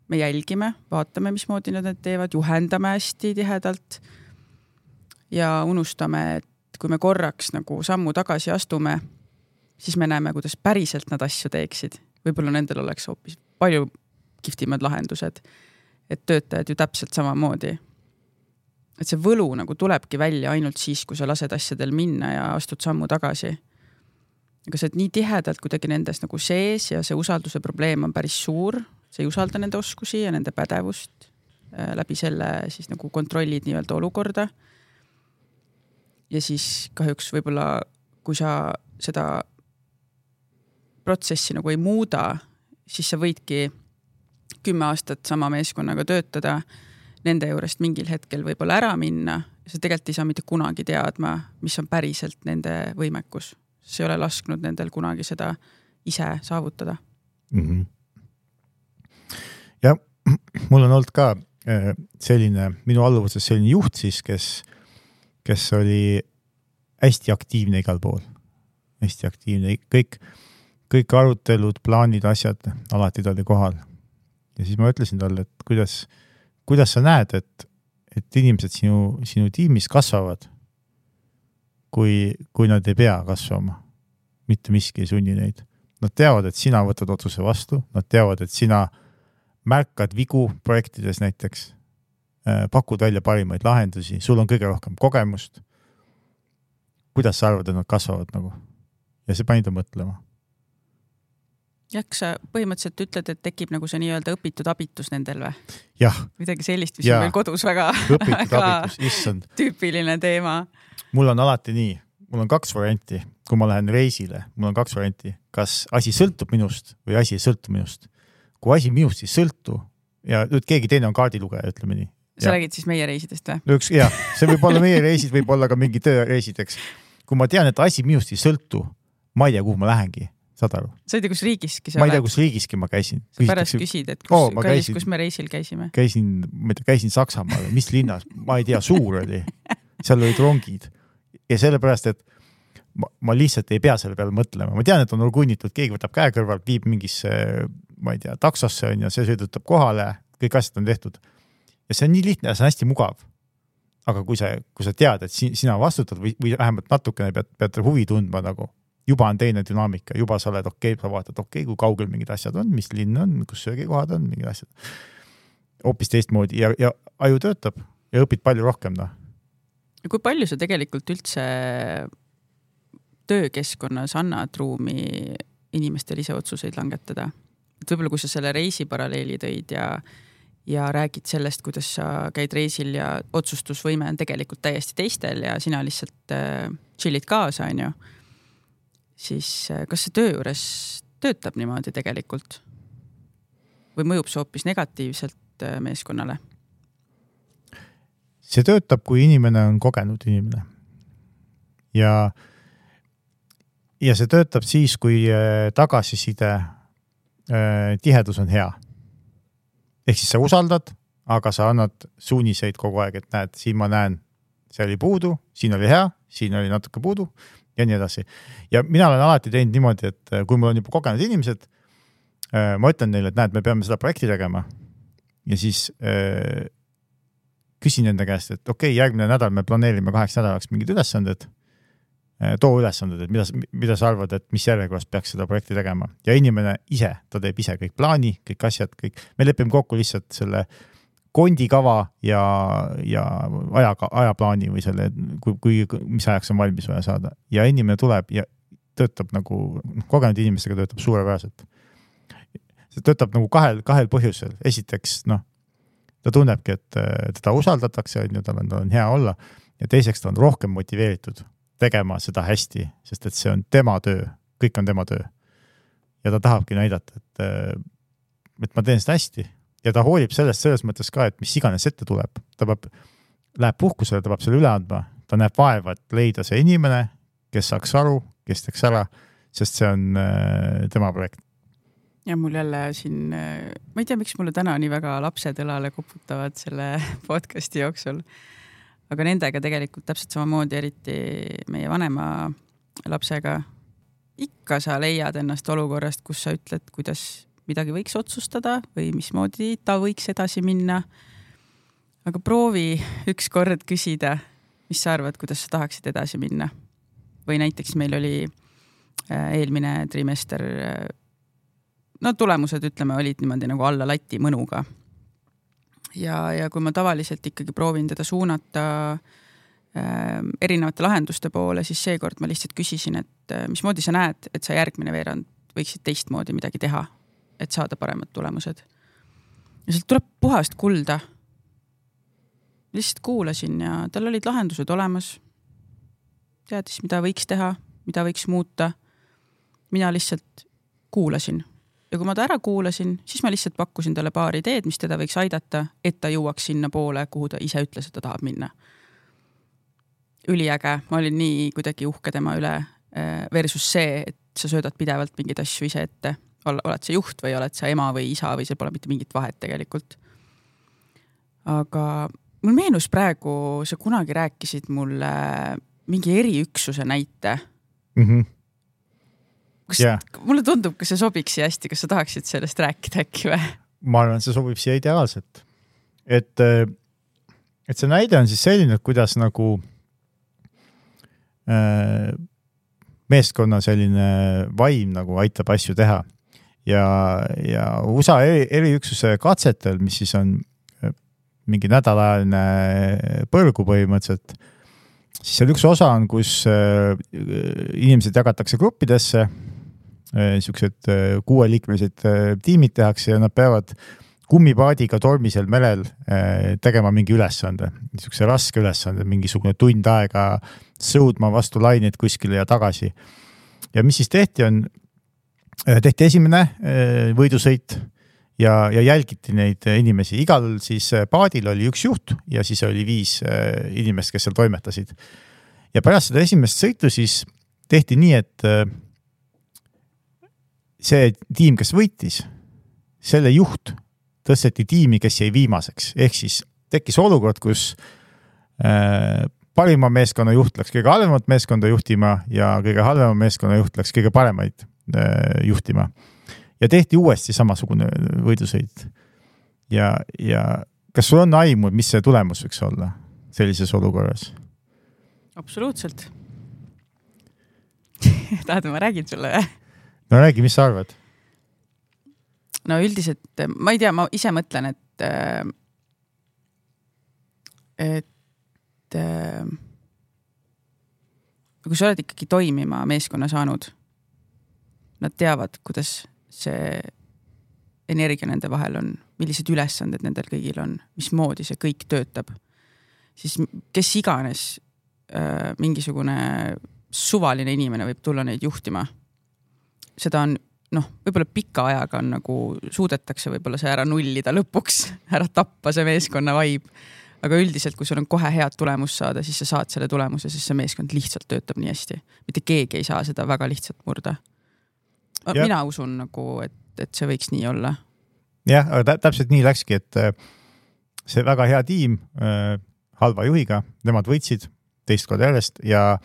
me jälgime, vaatame, mismoodi nad need teevad, juhendame hästi tihedalt. Ja unustame, et kui me korraks nagu sammu tagasi astume, siis me näeme, kuidas päriselt nad asju teeksid võib-olla nendel oleks hoopis palju kihvtimad lahendused. et töötajad ju täpselt samamoodi. et see võlu nagu tulebki välja ainult siis, kui sa lased asjadel minna ja astud sammu tagasi. aga sa oled nii tihedalt kuidagi nendes nagu sees ja see usalduse probleem on päris suur, sa ei usalda nende oskusi ja nende pädevust. Äh, läbi selle siis nagu kontrollid nii-öelda olukorda. Ja siis kahjuks võib-olla, kui sa seda protsessi nagu ei muuda, siis sa võidki kümme aastat sama meeskonnaga töötada, nende juurest mingil hetkel võib-olla ära minna, sa tegelikult ei saa mitte kunagi teadma, mis on päriselt nende võimekus. sa ei ole lasknud nendel kunagi seda ise saavutada mm. -hmm. ja mul on olnud ka äh, selline, minu alluvuses selline juht siis, kes, kes oli hästi aktiivne igal pool, hästi aktiivne, kõik kõik arutelud, plaanid, asjad, alati ta oli kohal. ja siis ma ütlesin talle, et kuidas, kuidas sa näed, et, et inimesed sinu, sinu tiimis kasvavad, kui, kui nad ei pea kasvama. mitte miski ei sunni neid. Nad teavad, et sina võtad otsuse vastu, nad teavad, et sina märkad vigu projektides näiteks, pakud välja parimaid lahendusi, sul on kõige rohkem kogemust. kuidas sa arvad, et nad kasvavad nagu? ja see pani ta mõtlema jah, kas sa põhimõtteliselt ütled, et tekib nagu see nii-öelda õpitud abitus nendel või? midagi sellist, mis ja. on meil kodus väga, <laughs> väga tüüpiline teema. mul on alati nii, mul on kaks varianti, kui ma lähen reisile, mul on kaks varianti, kas asi sõltub minust või asi ei sõltu minust. kui asi minust ei sõltu ja nüüd keegi teine on kaardilugeja, ütleme nii. Sa räägid siis meie reisidest või? üks jah, see võib olla meie reisid, võib olla ka mingi tööreisid, eks. kui ma tean, et asi minust ei sõltu, ma ei tea, kuhu ma lähengi saad aru? sa ei tea, kus riigiski sa oled? ma ei tea, kus riigiski ma käisin. sa pärast küsid, et kus oh,, käis, kus me reisil käisime? käisin, ma ei tea, käisin Saksamaal, mis linnas, ma ei tea, suur oli. seal olid rongid ja sellepärast, et ma, ma lihtsalt ei pea selle peale mõtlema, ma tean, et on orgunnitud, keegi võtab käe kõrvalt, viib mingisse, ma ei tea, taksosse on ju, see sõidutab kohale, kõik asjad on tehtud. Ja see on nii lihtne ja see on hästi mugav. aga kui sa, kui sa tead, et sina vastutad või, või vähemalt natukene pead, pead huvi tundma nagu juba on teine dünaamika, juba sa oled okei okay,, sa vaatad, okei okay,, kui kaugel mingid asjad on, mis linn on, kus söögikohad on, mingid asjad. hoopis teistmoodi ja, ja aju töötab ja õpid palju rohkem, noh. kui palju sa tegelikult üldse töökeskkonnas annad ruumi inimestel ise otsuseid langetada? et võib-olla, kui sa selle reisi paralleeli tõid ja ja räägid sellest, kuidas sa käid reisil ja otsustusvõime on tegelikult täiesti teistel ja sina lihtsalt äh, chill'id kaasa, onju siis äh, kas see töö juures töötab niimoodi tegelikult? või mõjub see hoopis negatiivselt äh, meeskonnale? see töötab, kui inimene on kogenud inimene. ja, ja see töötab siis, kui äh, tagasiside tihedus on hea. Ehk siis sa usaldad, aga sa annad suuniseid kogu aeg, et näed, siin ma näen, see oli puudu, siin oli hea, siin oli natuke puudu ja nii edasi. ja mina olen alati teinud niimoodi, et äh, kui mul on juba kogenud inimesed, äh, ma ütlen neile, et näed, me peame seda projekti tegema. ja siis äh, küsin enda käest, et okei okay,, järgmine nädal me planeerime kaheks nädalaks mingid ülesanded. Too ülesanded, et mida, mida sa arvad, et mis järjekorras peaks seda projekti tegema. Ja inimene ise, ta teeb ise kõik plaani, kõik asjad, kõik, me lepime kokku lihtsalt selle kondikava ja, ja aja, ajaplaani või selle, kui, kui, mis ajaks on valmis vaja saada. Ja inimene tuleb ja töötab nagu, noh, kogenud inimestega töötab suurepäraselt. see töötab nagu kahel, kahel põhjusel, esiteks noh ta tunnebki, et äh, teda usaldatakse, on ju, tal on, tal on hea olla. Ja teiseks ta on rohkem motiveeritud tegema seda hästi, sest et see on tema töö, kõik on tema töö. ja ta tahabki näidata, et, äh, et ma teen seda hästi ja ta hoolib sellest selles mõttes ka, et mis iganes ette tuleb, ta peab, läheb puhkusele, ta peab selle üle andma, ta näeb vaeva, et leida see inimene, kes saaks aru, kes teeks ära, sest see on äh, tema projekt ja mul jälle siin, ma ei tea, miks mulle täna nii väga lapsed õlale koputavad selle <laughs> podcast'i jooksul. Aga nendega tegelikult täpselt samamoodi, eriti meie vanema lapsega. ikka sa leiad ennast olukorrast, kus sa ütled, kuidas midagi võiks otsustada või mismoodi ta võiks edasi minna. aga proovi ükskord küsida, mis sa arvad, kuidas sa tahaksid edasi minna. või näiteks meil oli äh, eelmine trimester äh, no tulemused, ütleme, olid niimoodi nagu alla lati mõnuga. Ja, ja kui ma tavaliselt ikkagi proovin teda suunata äh, erinevate lahenduste poole, siis seekord ma lihtsalt küsisin, et äh, mismoodi sa näed, et sa järgmine veerand võiksid teistmoodi midagi teha, et saada paremad tulemused. ja sealt tuleb puhast kulda. lihtsalt kuulasin ja tal olid lahendused olemas. teadis, mida võiks teha, mida võiks muuta. mina lihtsalt kuulasin ja kui ma ta ära kuulasin, siis ma lihtsalt pakkusin talle paar ideed, mis teda võiks aidata, et ta jõuaks sinnapoole, kuhu ta ise ütles, et ta tahab minna. üliäge, ma olin nii kuidagi uhke tema üle eh, versus see, et sa söödad pidevalt mingeid asju ise ette. oled sa juht või oled sa ema või isa või seal pole mitte mingit vahet tegelikult. aga mul meenus praegu, sa kunagi rääkisid mulle mingi eriüksuse näite mm. -hmm kas yeah., mulle tundub, kas see sobiks siia hästi, kas sa tahaksid sellest rääkida äkki või? ma arvan, et see sobib siia ideaalselt. et, äh, et see näide on siis selline, et kuidas nagu äh, meeskonna selline vaim nagu aitab asju teha. ja, ja USA eri, eriüksuse katsetel, mis siis on äh, mingi nädalajaline põrgu põhimõtteliselt, siis seal üks osa on, kus äh, inimesed jagatakse gruppidesse Äh, siuksed äh, kuueliikmelised äh, tiimid tehakse ja nad peavad kummipaadiga tormisel merel tegema mingi ülesande, niisuguse raske ülesande, mingisugune tund aega sõudma vastu laineid kuskile ja tagasi. ja mis siis tehti, on, tehti esimene võidusõit ja, ja jälgiti neid inimesi, igal siis paadil oli üks juht ja siis oli viis inimest, kes seal toimetasid. ja pärast seda esimest sõitu siis tehti nii, et see tiim, kes võitis, selle juht tõsteti tiimi, kes jäi viimaseks, ehk siis tekkis olukord, kus äh, parima meeskonna juht läks kõige halvemat meeskonda juhtima ja kõige halvema meeskonna juht läks kõige paremaid äh, juhtima. ja tehti uuesti samasugune võidusõit. ja, ja kas sul on aimu, mis see tulemus võiks olla sellises olukorras? absoluutselt <laughs> tahad, ma räägin sulle või? No räägi, mis sa arvad? no üldiselt ma ei tea, ma ise mõtlen, et, et kui sa oled ikkagi toimima meeskonna saanud, nad teavad, kuidas see energia nende vahel on, millised ülesanded nendel kõigil on, mismoodi see kõik töötab, siis kes iganes äh, mingisugune suvaline inimene võib tulla neid juhtima seda on noh, võib-olla pika ajaga on nagu suudetakse võib-olla see ära nullida lõpuks, <laughs> ära tappa see meeskonna vibe. aga üldiselt, kui sul on kohe head tulemust saada, siis sa saad selle tulemuse, sest see meeskond lihtsalt töötab nii hästi. mitte keegi ei saa seda väga lihtsalt murda. mina usun nagu, et, et see võiks nii olla. jah, aga täpselt nii läkski, et äh, see väga hea tiim äh, halva juhiga, nemad võitsid teist korda järjest ja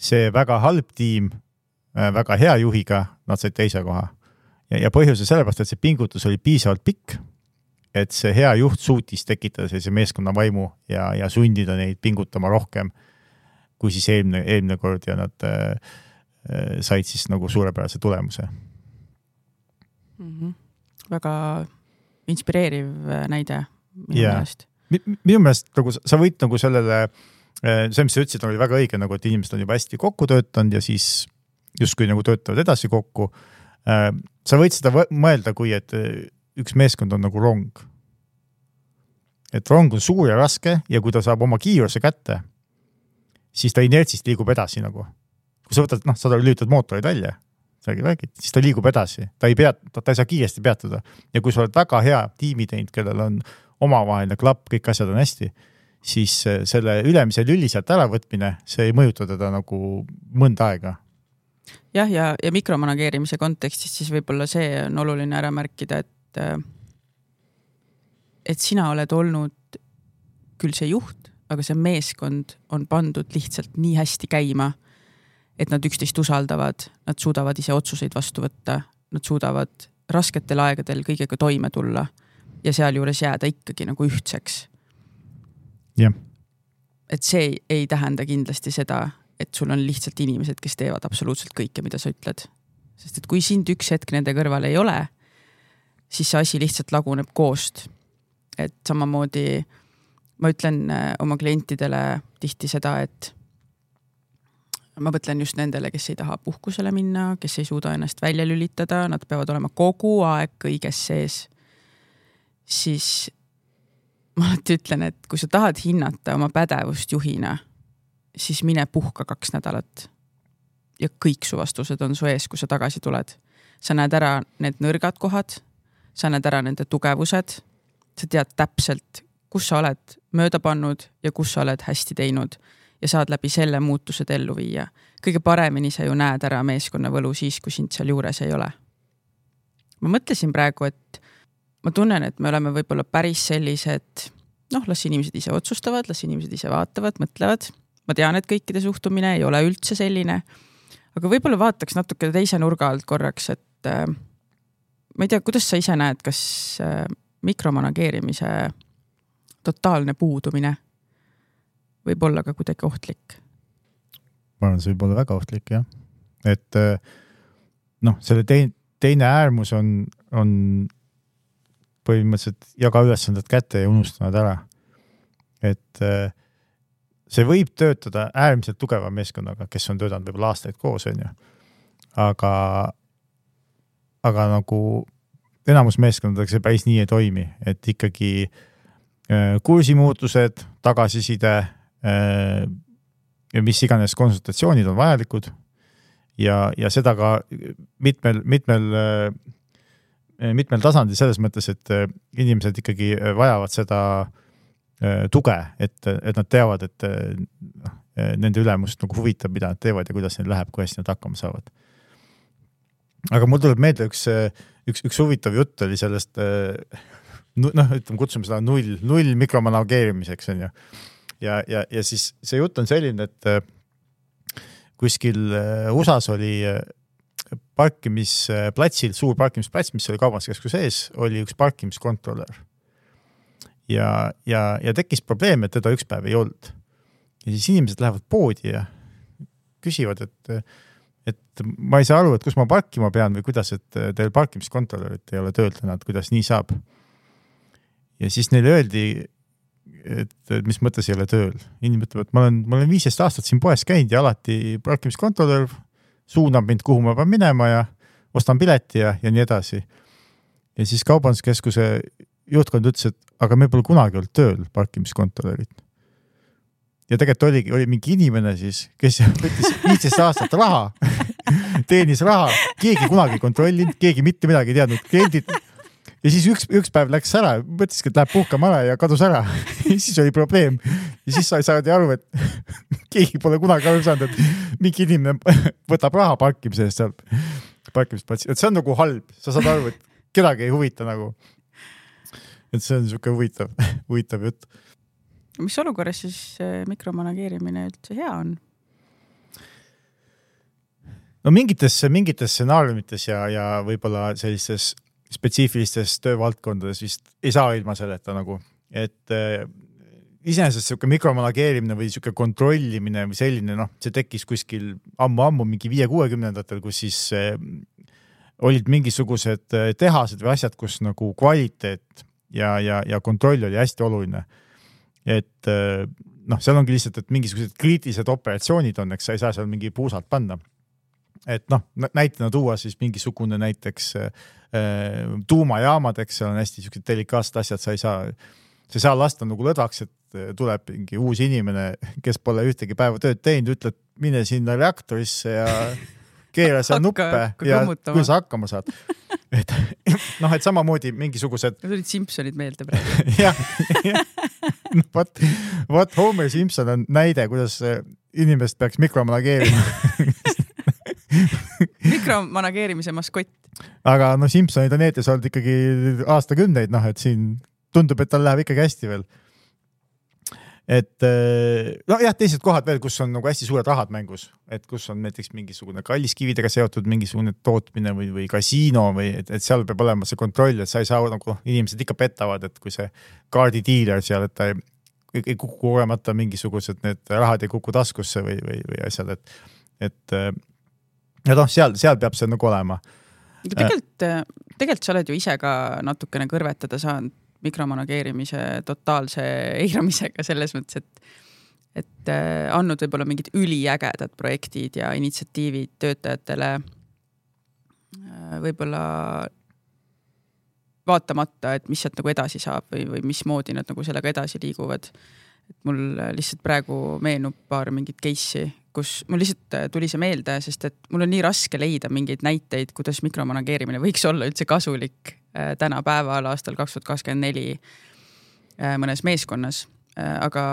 see väga halb tiim väga hea juhiga, nad said teise koha. ja, ja põhjus on sellepärast, et see pingutus oli piisavalt pikk et see hea juht suutis tekitada sellise meeskonna vaimu ja, ja sundida neid pingutama rohkem kui siis eelmine, eelmine kord ja nad äh, said siis nagu suurepärase tulemuse mm. -hmm. väga inspireeriv äh, näide minu yeah. meelest. minu meelest nagu sa võid nagu sellele, äh, see, mis sa ütlesid, oli väga õige, nagu et inimesed on juba hästi kokku töötanud ja siis justkui nagu töötavad edasi kokku. Äh, sa võid seda mõelda, kui et üks meeskond on nagu rong. et rong on suur ja raske ja kui ta saab oma kiiruse kätte, siis ta inertsist liigub edasi nagu. kui sa võtad, noh, sa lülitad mootorid välja räägid, räägid, siis ta liigub edasi, ta ei pea, ta ei saa kiiresti peatuda. ja kui sa oled väga hea tiimi teinud, kellel on omavaheline klapp, kõik asjad on hästi, siis selle ülemise lüli sealt äravõtmine, see ei mõjuta teda nagu mõnda aega. Jah, ja, ja, ja mikromanageerimise kontekstis siis võib-olla see on oluline ära märkida, et et sina oled olnud küll see juht, aga see meeskond on pandud lihtsalt nii hästi käima et nad üksteist usaldavad, nad suudavad ise otsuseid vastu võtta, nad suudavad rasketel aegadel kõigega toime tulla ja sealjuures jääda ikkagi nagu ühtseks. jah. et see ei, ei tähenda kindlasti seda, et sul on lihtsalt inimesed, kes teevad absoluutselt kõike, mida sa ütled. sest et kui sind üks hetk nende kõrval ei ole, siis see asi lihtsalt laguneb koost. et samamoodi ma ütlen äh, oma klientidele tihti seda, et ma mõtlen just nendele, kes ei taha puhkusele minna, kes ei suuda ennast välja lülitada, nad peavad olema kogu aeg kõiges sees. siis ma alati ütlen, et kui sa tahad hinnata oma pädevust juhina, siis mine puhka kaks nädalat. ja kõik su vastused on su ees, kui sa tagasi tuled. sa näed ära need nõrgad kohad, sa näed ära nende tugevused, sa tead täpselt, kus sa oled mööda pannud ja kus sa oled hästi teinud ja saad läbi selle muutused ellu viia. kõige paremini sa ju näed ära meeskonna võlu siis, kui sind seal juures ei ole. ma mõtlesin praegu, et ma tunnen, et me oleme võib-olla päris sellised, noh, las inimesed ise otsustavad, las inimesed ise vaatavad, mõtlevad. Ma tean, et kõikide suhtumine ei ole üldse selline. aga võib-olla vaataks natuke teise nurga alt korraks, et äh, ma ei tea, kuidas sa ise näed, kas äh, mikromanageerimise totaalne puudumine võib olla ka kuidagi ohtlik? ma arvan, see võib olla väga ohtlik jah, et äh, noh, selle teine, teine äärmus on, on põhimõtteliselt jaga ülesanded kätte ja unusta nad ära. et äh, see võib töötada äärmiselt tugeva meeskonnaga, kes on töötanud võib-olla aastaid koos, on ju. aga, aga nagu enamus meeskondadega see päris nii ei toimi, et ikkagi äh, kursimuutused, tagasiside Äh, ja mis iganes konsultatsioonid on vajalikud. ja, ja seda ka mitmel, mitmel, äh, mitmel tasandil selles mõttes, et äh, inimesed ikkagi vajavad seda tuge, et, et nad teavad, et noh, nende ülemust nagu huvitab, mida nad teevad ja kuidas neil läheb, kui hästi nad hakkama saavad. aga mul tuleb meelde üks, üks, üks huvitav jutt oli sellest noh, ütleme, kutsume seda null, null mikromanageerimiseks on ju ja, ja, ja siis see jutt on selline, et äh, kuskil äh, USA-s oli äh, parkimisplatsil, suur parkimisplats, mis oli kaubanduskeskuse ees, oli üks parkimiskontrolör. Ja, ja, ja tekkis probleem, et teda üks päev ei olnud. ja siis inimesed lähevad poodi ja küsivad, et, et ma ei saa aru, et kus ma parkima pean või kuidas, et teil parkimiskontrolörit ei ole tööl täna, et kuidas nii saab. ja siis neile öeldi et, et mis mõttes ei ole tööl. inimene ütleb, et ma olen, ma olen viisteist aastat siin poes käinud ja alati parkimiskontrolör suunab mind, kuhu ma pean minema ja ostan pileti ja, ja nii edasi. ja siis kaubanduskeskuse juhtkond ütles, et aga me pole kunagi olnud tööl parkimiskontrolörid. ja tegelikult oligi, oli mingi inimene siis, kes võttis viisteist aastat raha <laughs> teenis raha, keegi kunagi ei kontrollinud, keegi mitte midagi ei teadnud, kliendid ja siis üks, üks päev läks ära, mõtleski, et läheb puhkama ära ja kadus ära <laughs> siis oli probleem. ja siis sai, saadi aru, et <laughs> keegi pole kunagi aru saanud, et mingi inimene võtab raha parkimise eest sealt parkimisplatsi, et see on nagu halb, sa saad aru, et kedagi ei huvita nagu. Et see on sihuke huvitav, <laughs> huvitav jutt. mis olukorras siis mikromanageerimine üldse hea on? no mingites, mingites stsenaariumites ja, ja võib-olla sellistes spetsiifilistes töövaldkondades vist ei saa ilma selleta nagu, et äh, iseenesest sihuke mikromanageerimine või sihuke kontrollimine või selline noh, see tekkis kuskil ammu-ammu mingi viie-kuuekümnendatel, kus siis äh, olid mingisugused äh, tehased või asjad, kus nagu kvaliteet ja, ja, ja kontroll oli hästi oluline. et äh, noh, seal ongi lihtsalt, et mingisugused kriitilised operatsioonid on, eks sa ei saa seal mingi puusalt panna. et noh, näitena tuua siis mingisugune näiteks äh, tuumajaamad, eks seal on hästi siuksed delikaatsed asjad, sa ei saa, sa ei saa lasta nagu lõdvaks, et äh, tuleb mingi uus inimene, kes pole ühtegi päeva tööd teinud, ütleb, mine sinna reaktorisse ja keera seal nuppe ja küll sa hakkama saad. Et <laughs> noh, et samamoodi mingisugused. tulid Simsonid meelde praegu. <laughs> jah, vot, vot Homer Simson on näide, kuidas inimest peaks mikromanageerima <laughs> mikromanageerimise maskott. aga noh, Simsonid on eetris olnud ikkagi aastakümneid, noh, et siin tundub, et tal läheb ikkagi hästi veel et eh, nojah, teised kohad veel, kus on nagu hästi suured rahad mängus, et kus on näiteks mingisugune kalliskividega seotud mingisugune tootmine või, või kasiino või et, et seal peab olema see kontroll, et sa ei saa nagu inimesed ikka petavad, et kui see kaardidiiler seal, et ta ei, ei kuku kogemata mingisugused need rahad ei kuku taskusse või, või, või asjad, et, et eh, ja noh, seal, seal peab see nagu olema. tegelikult, tegelikult sa oled ju ise ka natukene kõrvetada saanud mikromanageerimise totaalse <laughs> eiramisega selles mõttes, et et äh, andnud võib-olla mingid üliägedad projektid ja initsiatiivid töötajatele äh, võib-olla vaatamata, et mis sealt nagu edasi saab või, või mismoodi nad nagu sellega edasi liiguvad. et mul lihtsalt praegu meenub paar mingit case'i, kus mul lihtsalt tuli see meelde, sest et mul on nii raske leida mingeid näiteid, kuidas mikromanageerimine võiks olla üldse kasulik Äh, tänapäeval, aastal kaks tuhat kakskümmend neli äh, mõnes meeskonnas. Äh, aga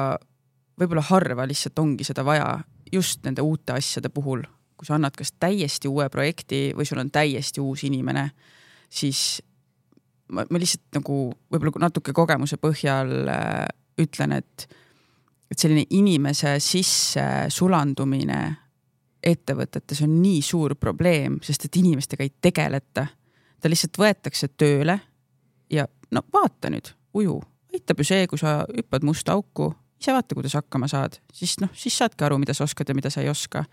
võib-olla harva lihtsalt ongi seda vaja just nende uute asjade puhul, kui sa annad kas täiesti uue projekti või sul on täiesti uus inimene, siis ma, ma lihtsalt nagu võib-olla natuke kogemuse põhjal ütlen, et, et selline inimese sisse sulandumine ettevõtetes on nii suur probleem, sest et inimestega ei tegeleta ta lihtsalt võetakse tööle ja no vaata nüüd, uju, aitab ju see, kui sa hüppad musta auku, ise vaata, kuidas hakkama saad, siis noh, siis saadki aru, mida sa oskad ja mida sa ei oska.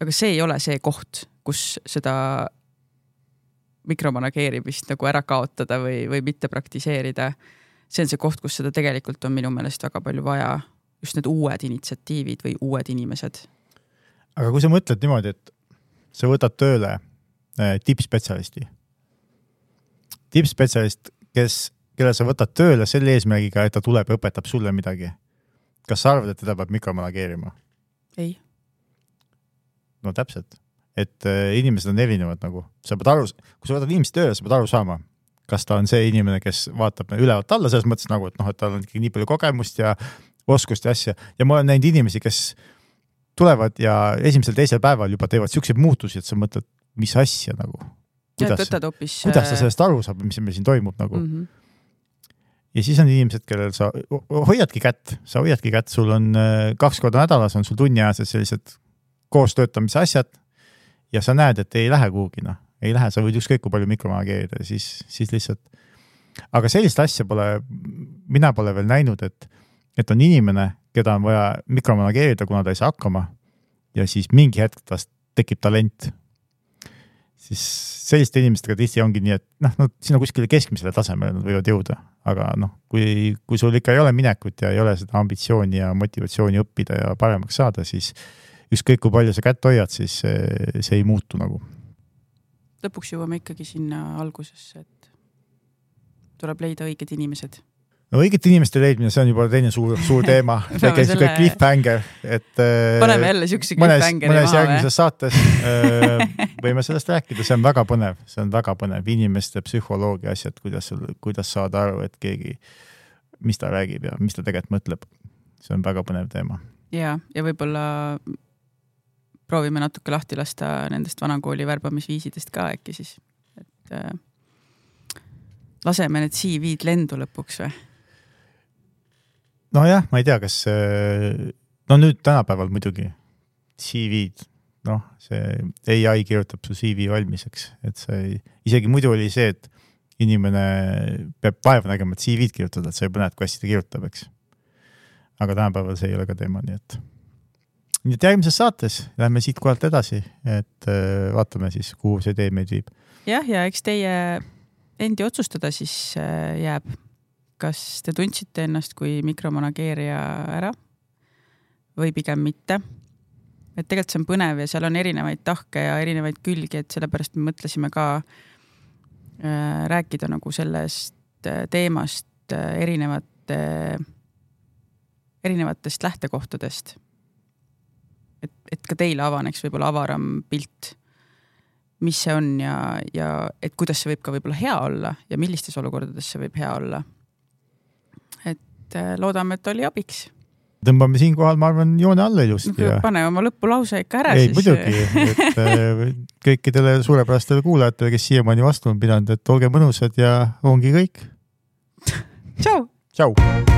aga see ei ole see koht, kus seda mikromanageerimist nagu ära kaotada või, või mitte praktiseerida. see on see koht, kus seda tegelikult on minu meelest väga palju vaja, just need uued initsiatiivid või uued inimesed. aga kui sa mõtled niimoodi, et sa võtad tööle eh, tippspetsialisti tippspetsialist, kes, kelle sa võtad tööle selle eesmärgiga, et ta tuleb ja õpetab sulle midagi. kas sa arvad, et teda peab mikromanageerima? ei. no täpselt, et äh, inimesed on erinevad nagu, sa pead aru, kui sa võtad inimest tööle, sa pead aru saama, kas ta on see inimene, kes vaatab ülevalt alla selles mõttes nagu, et noh, et tal on ikkagi nii palju kogemust ja oskust ja asja ja ma olen näinud inimesi, kes tulevad ja esimesel-teisel päeval juba teevad siukseid muutusi, et sa mõtled, mis asja nagu kuidas, hoopis... kuidas ta äh, sellest aru saab, mis meil siin toimub nagu mm. -hmm. ja siis on inimesed, kellel sa hoiadki kätt, sa hoiadki kätt, sul on äh, kaks korda nädalas on sul tunniajased sellised koostöötamise asjad ja sa näed, et ei lähe kuhugi, noh, ei lähe, sa võid ükskõik kui palju mikromanageerida ja siis, siis lihtsalt. aga sellist asja pole, mina pole veel näinud, et, et on inimene, keda on vaja mikromanageerida, kuna ta ei saa hakkama. ja siis mingi hetk tast tekib talent siis selliste inimestega tihti ongi nii, et noh, nad sinna kuskile keskmisele tasemele nad võivad jõuda, aga noh, kui, kui sul ikka ei ole minekut ja ei ole seda ambitsiooni ja motivatsiooni õppida ja paremaks saada, siis ükskõik kui palju sa kätt hoiad, siis see, see ei muutu nagu. lõpuks jõuame ikkagi sinna algusesse, et tuleb leida õiged inimesed no õigete inimeste leidmine, see on juba teine suur, suur <laughs> teema väike sihuke cliffhanger, et. Äh, paneme jälle siukse cliffhangeri maha. mõnes järgmises saates äh, <laughs> võime sellest rääkida, see on väga põnev, see on väga põnev, inimeste psühholoogia asjad, kuidas, kuidas saada aru, et keegi, mis ta räägib ja mis ta tegelikult mõtleb. see on väga põnev teema. ja, ja võib-olla proovime natuke lahti lasta nendest vanakooli värbamisviisidest ka äkki siis, et äh, laseme need CV-d lendu lõpuks või? Nojah, ma ei tea, kas, no nüüd tänapäeval muidugi CV-d, noh, see ai kirjutab su CV valmis, eks, et see isegi muidu oli see, et inimene peab vaeva nägema, et CV-d kirjutada, et sa juba näed, kui hästi ta kirjutab, eks. aga tänapäeval see ei ole ka teema, nii et. nii et järgmises saates lähme siit kohalt edasi, et äh, vaatame siis, kuhu see tee meid viib. jah, ja eks teie endi otsustada siis äh, jääb, kas te tundsite ennast kui mikromanageerija ära või pigem mitte et tegelikult see on põnev ja seal on erinevaid tahke ja erinevaid külgi, et sellepärast me mõtlesime ka äh, rääkida nagu sellest äh, teemast äh, erinevate, erinevatest lähtekohtadest. et, et ka teile avaneks võib-olla avaram pilt, mis see on ja, ja et kuidas see võib ka võib-olla hea olla ja millistes olukordades see võib hea olla. Et äh, loodame, et oli abiks tõmbame siinkohal, ma arvan, joone alla ilusti ja. pane oma lõpulause ikka ära ei, siis. muidugi, et äh, kõikidele suurepärastele kuulajatele, kes siiamaani vastu on pidanud, et olge mõnusad ja ongi kõik. tšau. tšau.